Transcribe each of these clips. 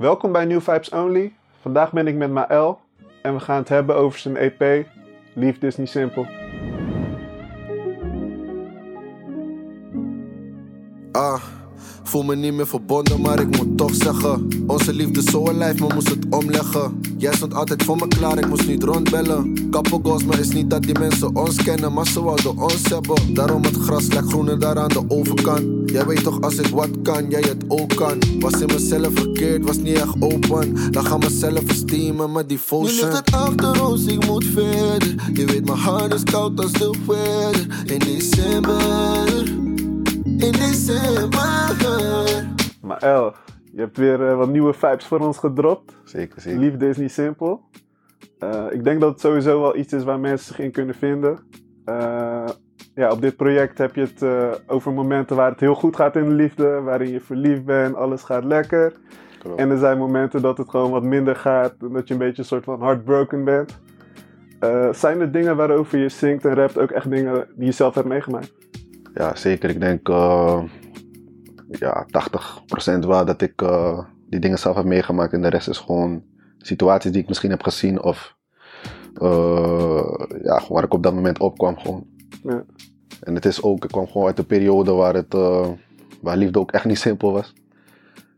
Welkom bij New Vibes Only. Vandaag ben ik met Maël en we gaan het hebben over zijn EP. Liefde is niet simpel. Ah, voel me niet meer verbonden, maar ik moet toch zeggen. Onze liefde zo lijf, maar moest het omleggen. Jij stond altijd voor me klaar, ik moest niet rondbellen. Kappen goals, maar is niet dat die mensen ons kennen, maar ze wouden ons hebben. Daarom het gras lijkt groener daar aan de overkant. Jij weet toch als ik wat kan, jij het ook kan. Was in mezelf verkeerd, was niet echt open. Dan gaan mezelf esteemen met Nu devotion. ligt het achter ons, ik moet verder. Je weet, mijn hart is koud als de weather. In december, in december. Maël, je hebt weer eh, wat nieuwe vibes voor ons gedropt. Zeker, zeker. Liefde is niet simpel. Eh, ik denk dat het sowieso wel iets is waar mensen zich in kunnen vinden. Eh, ja, op dit project heb je het eh, over momenten waar het heel goed gaat in de liefde, waarin je verliefd bent, alles gaat lekker. Klopt. En er zijn momenten dat het gewoon wat minder gaat en dat je een beetje een soort van heartbroken bent. Eh, zijn er dingen waarover je zingt en rapt ook echt dingen die je zelf hebt meegemaakt? Ja, zeker. Ik denk eh, ja, 80% wel dat ik eh, die dingen zelf heb meegemaakt. En de rest is gewoon situaties die ik misschien heb gezien of eh, ja, waar ik op dat moment opkwam. Gewoon. Ja. En het is ook, ik kwam gewoon uit een periode waar, het, waar liefde ook echt niet simpel was.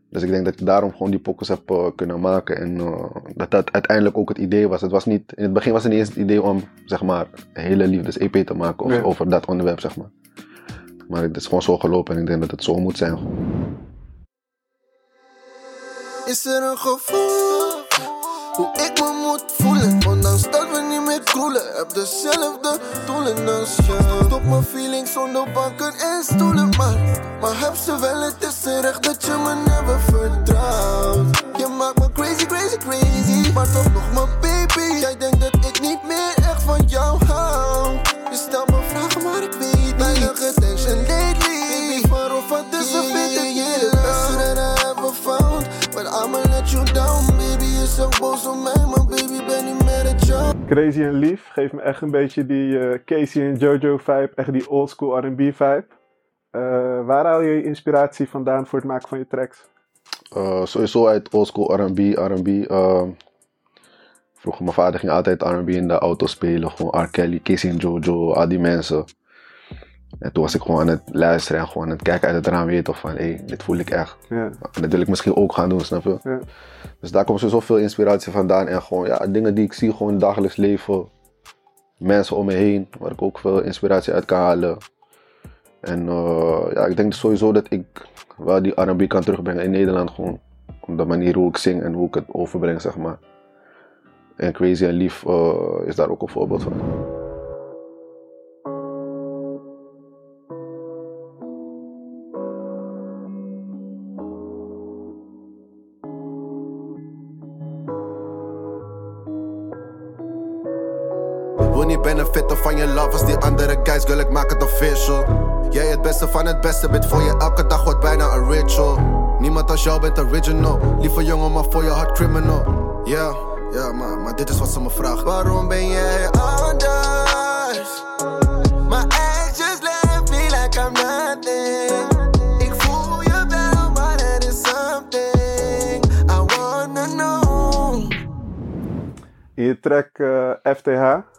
Dus ik denk dat ik daarom gewoon die pokkers heb kunnen maken. En dat dat uiteindelijk ook het idee was. Het was niet, in het begin was het niet eens het idee om zeg maar, een hele liefdes-EP te maken of, Nee. over dat onderwerp. Zeg maar. Maar het is gewoon zo gelopen en ik denk dat het zo moet zijn. Is er een gevoel hoe ik me moet voelen? Ondanks dat we niet meer kroelen, heb dezelfde doelen als je. Stop mijn feelings zonder banken en stoelen, maar, maar heb ze wel. Het is terecht dat je me never vertrouwt. Je maakt me crazy, crazy, crazy, maar toch nog mijn baby. Jij denkt dat ik niet meer echt van jou hou. You down, baby. Je zegt boos op mij, maar baby, ben niet meer het jou. Crazy en lief geeft me echt een beetje die eh, Casey en Jojo vibe, echt die old school R&B vibe. Eh, waar haal je je inspiratie vandaan voor het maken van je tracks? Eh, sowieso uit oldschool R&B. R&B eh, vroeger mijn vader ging altijd R&B in de auto spelen. Gewoon R. Kelly, Casey en Jojo, al die mensen. En toen was ik gewoon aan het luisteren en gewoon aan het kijken uit het raam. Weet je toch van, hé, hey, dit voel ik echt. Ja, En dat wil ik misschien ook gaan doen, snap je? ja. Dus daar komt sowieso veel inspiratie vandaan. En gewoon, ja, dingen die ik zie gewoon in het dagelijks leven. Mensen om me heen, waar ik ook veel inspiratie uit kan halen. En eh, ja, ik denk sowieso dat ik wel die R&B kan terugbrengen in Nederland. Gewoon op de manier hoe ik zing en hoe ik het overbreng, zeg maar. En Crazy en Lief eh, is daar ook een voorbeeld van. Guys, girl, ik maak het official. Jij het beste van het beste, bid voor je elke dag wordt bijna een ritual. Niemand als jou bent original, lieve jongen, maar voor je hart criminal. Ja, ja, maar, maar dit is wat ze me vraagt. Waarom ben jij anders? My ex just left me like I'm nothing. Ik voel je wel, maar er is something I wanna know. In je track eh, FTH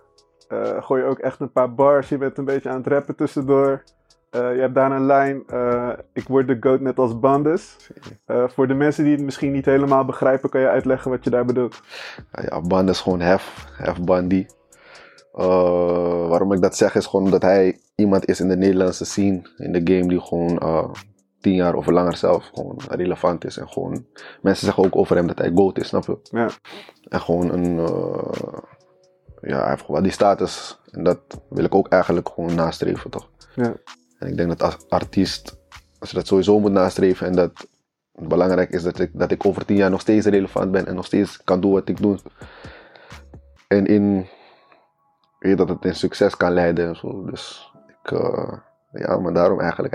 eh, gooi je ook echt een paar bars. Je bent een beetje aan het rappen tussendoor. Eh, je hebt daar een lijn. eh, ik word de goat net als Bandes. Voor de mensen die het misschien niet helemaal begrijpen, kan je uitleggen wat je daar bedoelt. Ja, ja, Band is gewoon hef, hef Bandy. Waarom ik dat zeg is gewoon omdat hij iemand is in de Nederlandse scene, in de game, die gewoon tien jaar of langer zelf gewoon relevant is. En gewoon, mensen zeggen ook over hem dat hij GOAT is, snap je? Ja, En gewoon een, ja, hij heeft gewoon wel die status. En dat wil ik ook eigenlijk gewoon nastreven, toch? ja. En ik denk dat als artiest, als je dat sowieso moet nastreven en dat het belangrijk is dat ik, dat ik over tien jaar nog steeds relevant ben en nog steeds kan doen wat ik doe. En in, weet dat het in succes kan leiden en zo. Dus ik, eh, ja, maar daarom eigenlijk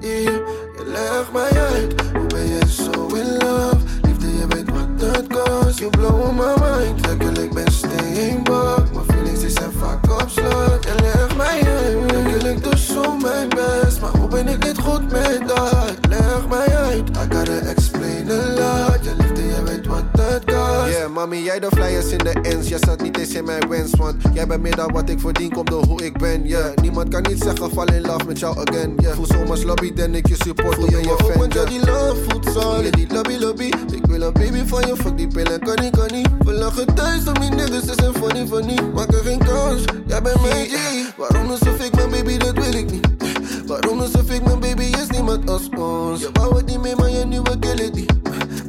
je legt mij uit, ben je zo in love? Kost. You blow my mind, lekker, ik ben steenbak. Mijn feelings die zijn vaak op slot. Je legt mij uit, lekker, ik doe zo mijn best. Maar hoe ben ik niet goed met dat? Leg mij uit, I gotta explain a lot. Je Mami, jij de flyers in de ends. Jij zat niet eens in mijn wens. Want jij bent meer dan wat ik verdien, komt door hoe ik ben. Yeah. Niemand kan niet zeggen, val in love met jou again. Yeah. Voel zomaar lobby, dan ik je support, voel ben je fan. Want jij die love voelt je die lobby lobby. Ik wil een baby van je, fuck die pillen, kan niet, kan niet. We lachen thuis om die niggas, ze zijn funny, funny. Maak er geen kans, jij bent mijn G. Waarom alsof ik mijn baby, dat wil ik niet. Waarom alsof ik mijn baby is niemand als ons. Je wou het niet meer, maar je nieuwe kill it niet.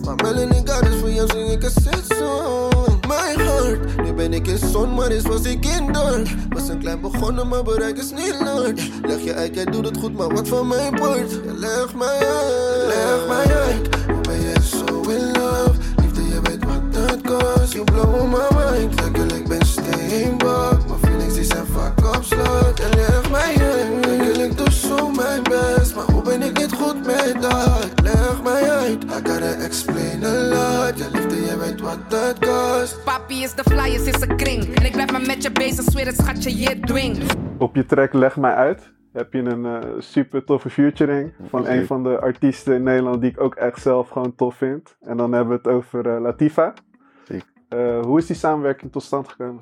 Maar melanin God is voor jou zing ik een set song. My heart, nu ben ik in zon, maar eens was ik in door. Was een klein begonnen, maar bereik is niet Lord. Leg je uit, jij doet het goed, maar wat van mijn part? Leg mij uit, leg mij uit. Hoe ben je zo in love? Liefde, je weet wat dat kost. You blow my mind, lekker, ik ben steenbak. Mijn feelings die zijn vaak op slot. Ja, leg mij uit, dat? Leg mij uit, I gotta explain a lot. Ja, liefde, je weet wat dat kost. Papi is de flyers is een kring. En ik blijf maar met je bezig, zweer het schatje, je dwing. Op je track Leg Mij Uit heb je een eh, super toffe featuring van Oké. een van de artiesten in Nederland die ik ook echt zelf gewoon tof vind. En dan hebben we het over eh, Latifa. Zeker. Eh, hoe is die samenwerking tot stand gekomen?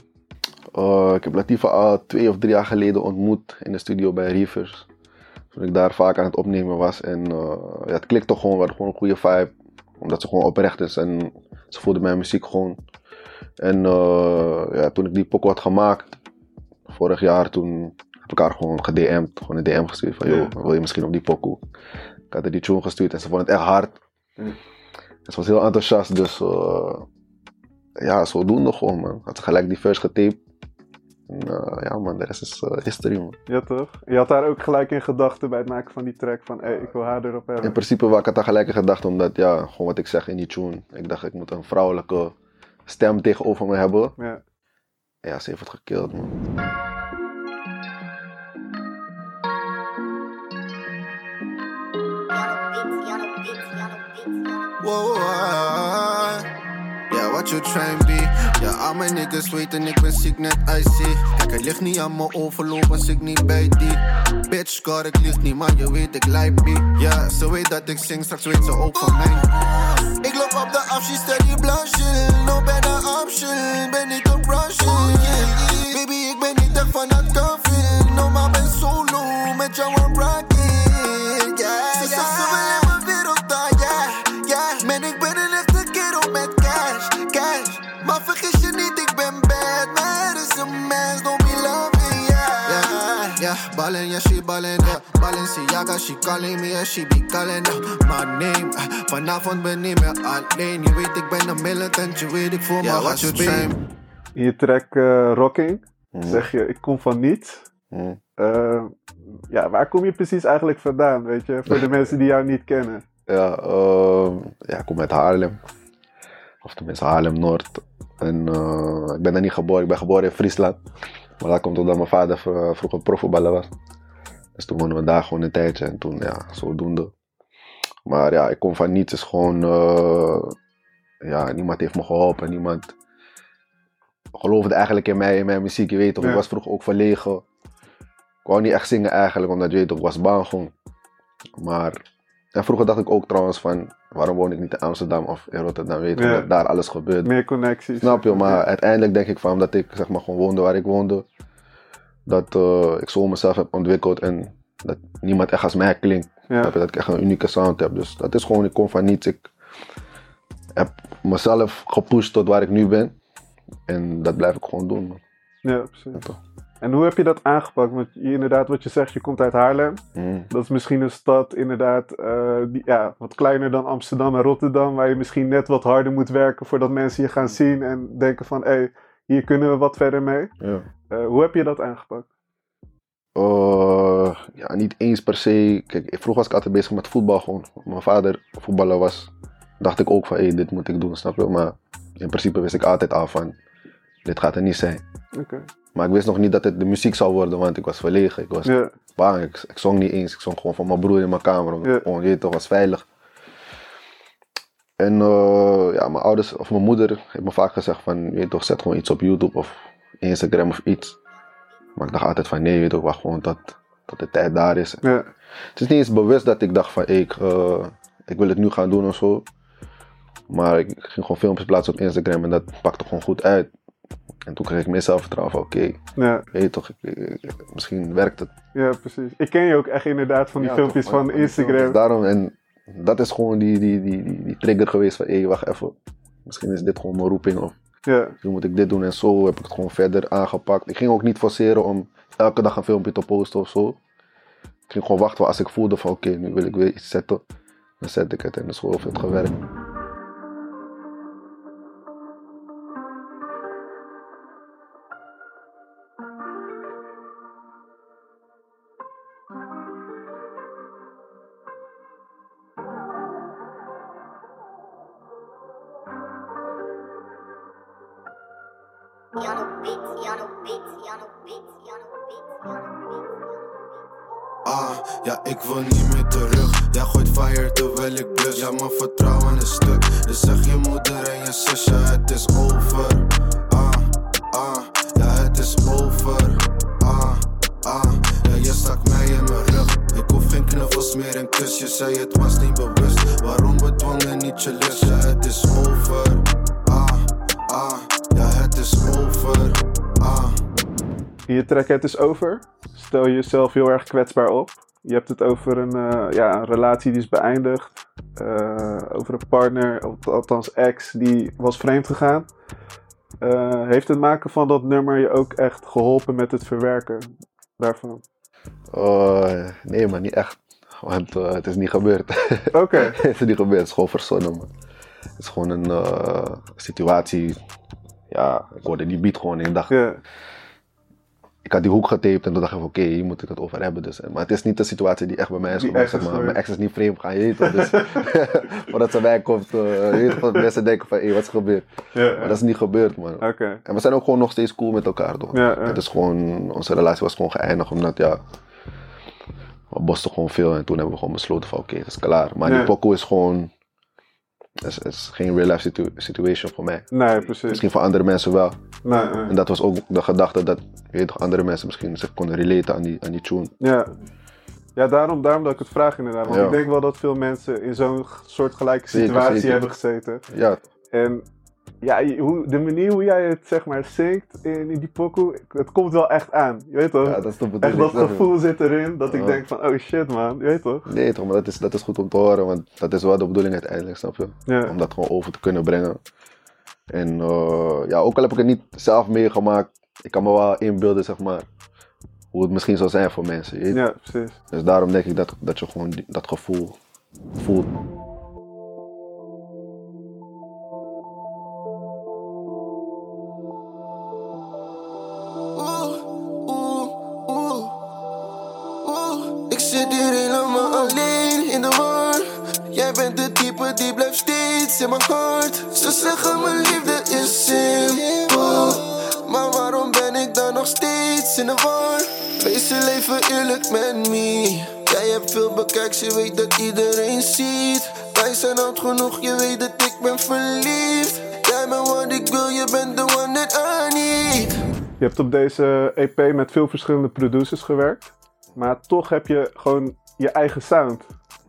Eh, ik heb Latifa al twee of drie jaar geleden ontmoet in de studio bij Rivers. Toen ik daar vaak aan het opnemen was. En eh, ja, het klikte gewoon, we hadden gewoon een goede vibe. Omdat ze gewoon oprecht is en ze voelde mijn muziek gewoon. En eh, ja, toen ik die pokoe had gemaakt, vorig jaar, toen heb ik haar gewoon gedM'd. Gewoon een DM gestuurd van, joh, wil je misschien op die pokoe? Ik had haar die tune gestuurd en ze vond het echt hard. Ze was heel enthousiast, dus eh, ja, zodoende gewoon man. Had ze gelijk die verse getaped. Eh, ja man, de rest is eh, history man. Ja toch? Je had daar ook gelijk in gedachten bij het maken van die track van hey, ik wil haar erop In hebben. principe waar ik had daar gelijk in gedacht, omdat ja, gewoon wat ik zeg in die tune. Ik dacht ik moet een vrouwelijke stem tegenover me hebben. Ja. Ja, ze heeft het gekild man. Ja, al mijn niggas weten ik ben ziek net icy. Kijk, het ligt niet aan me overloop als ik niet bij die. Bitch, God, ik lieg niet, maar je weet ik lijp. Ja, ze weet dat ik zing, straks weet ze ook van mij. Ik loop op de af, she steady blushing. No better option, ben niet ballin', yeah, she ballin', yeah. Balenciaga, she calling me, and she be calling out my name. Ah, Vanavond ben ik meer alleen, je weet ik ben een militant, je weet ik voel me als Spain. In je track eh, Rocking Mhm. zeg je ik kom van niets. Mm. Eh, ja, waar kom je precies eigenlijk vandaan, weet je? Voor de mensen die jou niet kennen. Ja, ehm, ja, ik kom uit Haarlem. Of tenminste Haarlem-Noord. En eh, ik ben daar niet geboren, ik ben geboren in Friesland. Maar dat komt omdat mijn vader vr- vroeger profvoetballer was. Dus toen woonden we daar gewoon een tijdje en toen, ja, zodoende. Maar ja, ik kom van niets, is gewoon, eh, ja, niemand heeft me geholpen, niemand geloofde eigenlijk in mij, in mijn muziek, je weet toch. Ja. Ik was vroeger ook verlegen. Ik wou niet echt zingen eigenlijk, omdat je weet toch, ik was bang gewoon. Maar en vroeger dacht ik ook trouwens van, waarom woon ik niet in Amsterdam of in Rotterdam, weet je, Ja. omdat daar alles gebeurt. Meer connecties. Snap je, maar uiteindelijk denk ik van, omdat ik zeg maar gewoon woonde waar ik woonde, dat eh, ik zo mezelf heb ontwikkeld en dat niemand echt als mij klinkt. Ja. Dat ik echt een unieke sound heb. Dus dat is gewoon, ik kom van niets. Ik heb mezelf gepusht tot waar ik nu ben. En dat blijf ik gewoon doen. Man. Ja, precies. En hoe heb je dat aangepakt? Want je, inderdaad, wat je zegt, je komt uit Haarlem. Mm. Dat is misschien een stad, inderdaad, eh, die, ja, wat kleiner dan Amsterdam en Rotterdam. Waar je misschien net wat harder moet werken voordat mensen je gaan zien en denken van, hé, hey, hier kunnen we wat verder mee. Ja. Eh, hoe heb je dat aangepakt? Eh, ja, niet eens per se. Kijk, vroeger was ik altijd bezig met voetbal gewoon. Mijn vader voetballer was. Dacht ik ook van, hé, dit moet ik doen, snap je? Maar in principe wist ik altijd al van, dit gaat er niet zijn. Oké. Maar ik wist nog niet dat het de muziek zou worden, want ik was verlegen. Ik was Ja, bang. Ik, ik zong niet eens. Ik zong gewoon van mijn broer in mijn kamer. Ja. Gewoon, je weet toch, was veilig. En eh, ja, mijn ouders of mijn moeder heeft me vaak gezegd van, je toch, zet gewoon iets op YouTube of Instagram of iets. Maar ik dacht altijd van, nee, je toch, wacht gewoon tot, tot de tijd daar is. ja, Het is niet eens bewust dat ik dacht van, ik, eh, ik wil het nu gaan doen of zo. Maar ik ging gewoon filmpjes plaatsen op Instagram en dat pakte gewoon goed uit. En toen kreeg ik meer zelfvertrouwen van oké, Ja, weet toch, ik- ik- ik- misschien werkt het. ja, precies. Ik ken je ook echt inderdaad van die Ja, filmpjes toch, van filmpjes. Instagram. Daarom, en dat is gewoon die, die, die, die, die trigger geweest van hé, wacht even. Misschien is dit gewoon mijn roeping of Ja, nu moet ik dit doen en zo heb ik het gewoon verder aangepakt. Ik ging ook niet forceren om elke dag een filmpje te posten of zo. Ik ging gewoon wachten als ik voelde van oké, nu wil ik weer iets zetten. Dan zet ik het en dat is gewoon veel gewerkt. Ah, ja, ik wil niet meer terug. Jij gooit fire terwijl ik blus. Ja, mijn vertrouwen is stuk. Dus zeg je moeder en je zusje, het is over. Ah, ah, ja, het is over. Ah, ah, ja, je stak mij in mijn rug. Ik hoef geen knuffels meer en kus. Je zei het was niet bewust. Waarom bedwongen niet je lust? Je track Het is over. Stel je jezelf heel erg kwetsbaar op. Je hebt het over een, eh, ja, een relatie die is beëindigd. Eh, over een partner, althans ex, die was vreemd gegaan. Eh, heeft het maken van dat nummer je ook echt geholpen met het verwerken daarvan? Oh, nee man, niet echt. Want het is niet gebeurd. Oké, het is niet gebeurd, het is gewoon verzonnen man. Het is gewoon een situatie. Ja, ik hoorde die beat gewoon en dacht, ja. Ik had die hoek getaped en toen dacht ik van oké, hier moet ik het over hebben. Dus. Maar het is niet een situatie die echt bij mij is gebeurd. Zeg maar. Mijn ex is niet vreemd gaan, toch. Dus voordat ze bij komt, eh, dat mensen denken van hé, wat is gebeurd. ja, Maar dat is niet gebeurd man. En we zijn ook gewoon nog steeds cool met elkaar toch. Ja. Het is gewoon, onze relatie was gewoon geëindigd omdat ja, we bosten gewoon veel en toen hebben we gewoon besloten van oké, het is klaar. Maar die pokoe is gewoon, is, is geen real life situ- situation voor mij. nee, precies. Misschien voor andere mensen wel. Nee, nee. En dat was ook de gedachte dat je weet toch, andere mensen misschien zich konden relaten aan die, aan die tune. Ja, ja daarom, daarom dat ik het vraag inderdaad. Want Ja. ik denk wel dat veel mensen in zo'n soortgelijke Zeker, situatie zeker. hebben gezeten. Ja, En ja, hoe, de manier hoe jij het zeg maar zingt in, in die pokoe, het komt wel echt aan. Je weet toch? ja dat is de echt dat gevoel zit erin dat ik denk van, oh shit man, je weet toch? Nee toch, maar dat is, dat is goed om te horen, want dat is wel de bedoeling uiteindelijk, snap je? Ja, Om dat gewoon over te kunnen brengen. En eh, ja, ook al heb ik het niet zelf meegemaakt, ik kan me wel inbeelden, zeg maar, hoe het misschien zou zijn voor mensen. je ja precies. Dus daarom denk ik dat, dat je gewoon dat gevoel voelt. Bent de type die blijft steeds in mijn hart. Ze zeggen mijn liefde is simpel. Maar waarom ben ik dan nog steeds in de war? Wees je leven eerlijk met me. Jij hebt veel bekijks, je weet dat iedereen ziet. Wij zijn oud genoeg, je weet dat ik ben verliefd. Jij bent wat ik wil, je bent de one that I need. Je hebt op deze EP met veel verschillende producers gewerkt. Maar toch heb je gewoon je eigen sound.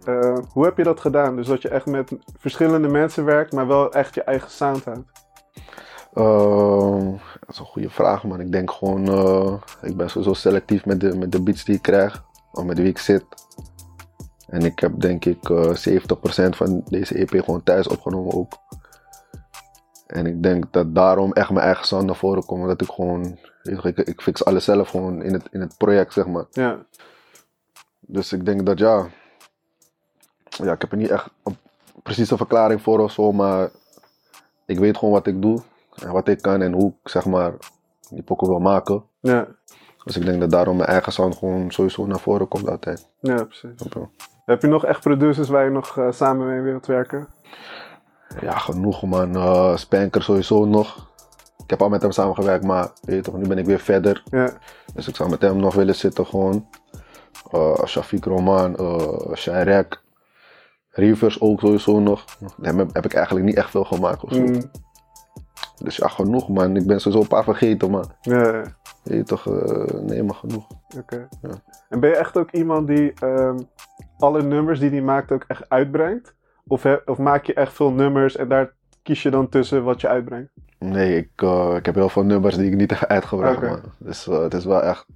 Eh, hoe heb je dat gedaan? Dus dat je echt met verschillende mensen werkt, maar wel echt je eigen sound houdt. Ehm, dat is een goede vraag, man. Ik denk gewoon, eh, ik ben sowieso selectief met de, met de beats die ik krijg, of met wie ik zit. En ik heb denk ik eh 70% van deze EP gewoon thuis opgenomen ook. En ik denk dat daarom echt mijn eigen sound naar voren komt. Dat ik gewoon, ik, ik fix alles zelf gewoon in het, in het project, zeg maar. Ja, Dus ik denk dat ja. Ja, ik heb er niet echt een precieze verklaring voor of zo, maar ik weet gewoon wat ik doe en wat ik kan en hoe ik zeg maar die pokken wil maken. ja, Dus ik denk dat daarom mijn eigen sound gewoon sowieso naar voren komt altijd. ja, precies. Heb je nog echt producers waar je nog eh, samen mee wilt werken? Ja, genoeg man. Eh, Spanker sowieso nog. Ik heb al met hem samengewerkt, maar weet toch, nu ben ik weer verder. Ja, Dus ik zou met hem nog willen zitten gewoon. Eh Shafiq Roman, uh, Shirek. Rivers ook sowieso nog. Hem heb, heb ik eigenlijk niet echt veel gemaakt of zo. mm, Dus ja, genoeg man. Ik ben sowieso een paar vergeten, ja, weet je toch, eh, nee, maar genoeg. Oké. Ja. En ben je echt ook iemand die ehm, alle nummers die hij maakt ook echt uitbrengt? Of, he- of maak je echt veel nummers en daar kies je dan tussen wat je uitbrengt? Nee, ik, eh, ik heb heel veel nummers die ik niet heb uitgebracht, man. Dus eh, het is wel echt...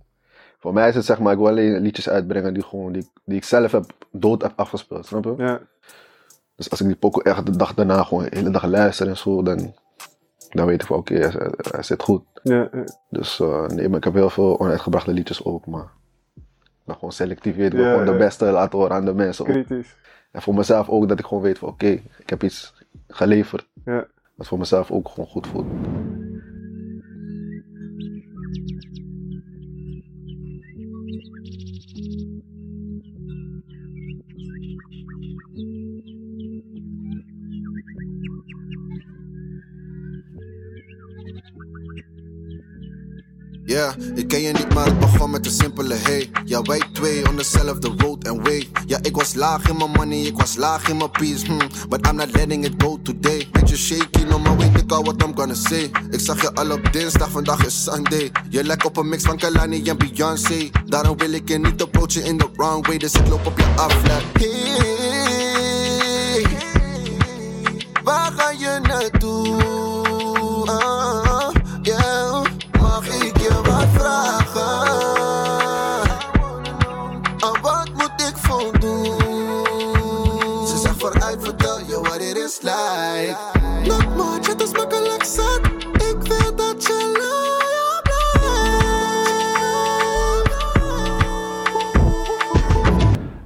Voor mij is het zeg maar, ik wil alleen liedjes uitbrengen die, gewoon, die, die ik zelf heb dood heb afgespeeld, snap je? Ja, Dus als ik die pokoe echt de dag daarna gewoon de hele dag luister en zo, dan, dan weet ik van oké, hij, hij zit goed. ja, ja. Dus eh, nee, maar ik heb heel veel onuitgebrachte liedjes ook, maar dan gewoon selectief weten we Ja, gewoon de beste laten horen aan de mensen. ook. kritisch. En voor mezelf ook dat ik gewoon weet van oké, ik heb iets geleverd. Ja. Wat voor mezelf ook gewoon goed voelt. Ja, ik ken je niet, maar het begon met een simpele hey. Ja, wij twee on dezelfde road and way. Ja, ik was laag in mijn money, ik was laag in mijn peace. Hmm, but I'm not letting it go today. Beetje shaky, no, maar weet ik al wat I'm gonna say. Ik zag je al op dinsdag, vandaag is Sunday. Je lijkt op een mix van Kalani en Beyoncé. Daarom wil ik je niet approachen in the wrong way. Dus ik loop op je af, hey. Waar ga je naartoe?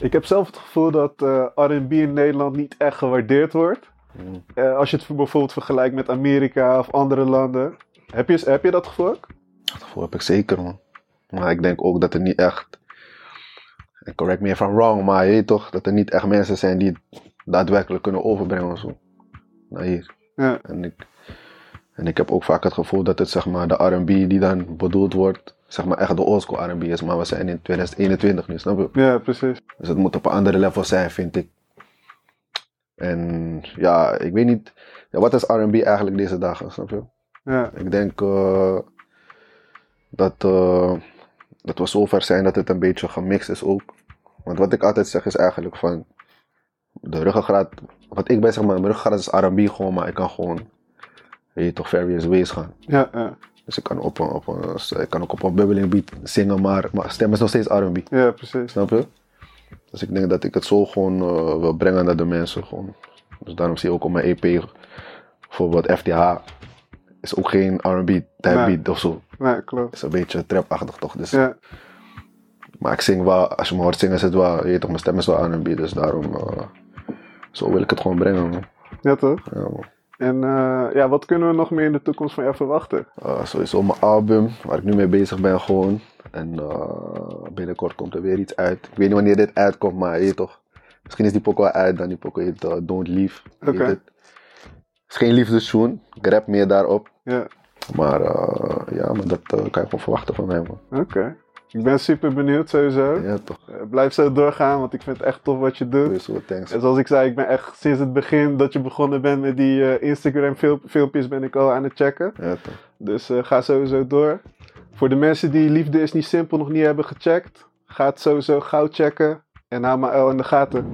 Ik heb zelf het gevoel dat eh, R&B in Nederland niet echt gewaardeerd wordt. Eh, als je het bijvoorbeeld vergelijkt met Amerika of andere landen. Heb je, heb je dat gevoel ook? Dat gevoel heb ik zeker, man. Maar ik denk ook dat er niet echt. Correct me if I'm wrong, maar je weet toch dat er niet echt mensen zijn die het daadwerkelijk kunnen overbrengen of zo. Naar hier. Ja, En ik, en ik heb ook vaak het gevoel dat het zeg maar de RB die dan bedoeld wordt, zeg maar echt de oldschool RB is. Maar we zijn in 2021 nu, snap je? ja precies. Dus het moet op een andere level zijn, vind ik. En ja, ik weet niet. Ja, wat is RB eigenlijk deze dagen, snap je? Ja, Ik denk eh, dat, eh, dat we zover zijn dat het een beetje gemixt is ook. Want wat ik altijd zeg is eigenlijk van de ruggengraat. Wat ik ben zeg maar, mijn ruggengraat is R&B gewoon, maar ik kan gewoon, weet je toch, various ways gaan. ja, ja, Dus ik kan, op een, op een, ik kan ook op een bubbling beat zingen, maar mijn stem is nog steeds R&B. ja precies. Snap je? Dus ik denk dat ik het zo gewoon eh, wil brengen naar de mensen. Gewoon. Dus daarom zie je ook op mijn EP, bijvoorbeeld FTH, is ook geen R&B type Nee. beat of zo. Nee, klopt. is een beetje trapachtig toch. Dus, Ja, Maar ik zing wel, als je me hoort zingen is het wel, je weet toch, mijn stem is wel R&B. Dus daarom, eh, zo wil ik het gewoon brengen. Man. ja toch? Ja, man. En eh, ja, wat kunnen we nog meer in de toekomst van jou verwachten? Eh, sowieso mijn album, waar ik nu mee bezig ben gewoon. En eh, binnenkort komt er weer iets uit. Ik weet niet wanneer dit uitkomt, maar je toch. Misschien is die poko wel uit, dan die poko heet eh, Don't Leave. Oké. het. Het is geen liefdeszoen, ik rap meer daarop. Ja, Maar ja, maar dat kan je gewoon verwachten van mij oké. Ik ben super benieuwd sowieso. Ja toch, Eh, blijf zo doorgaan, want ik vind het echt tof wat je doet. sowieso, thanks. En zoals ik zei, ik ben echt sinds het begin dat je begonnen bent met die eh, Instagram fil- filmpjes ben ik al aan het checken. Ja toch. Dus eh, ga sowieso door. Voor de mensen die Liefde is niet simpel nog niet hebben gecheckt, ga het sowieso gauw checken. En hou maar L in de gaten.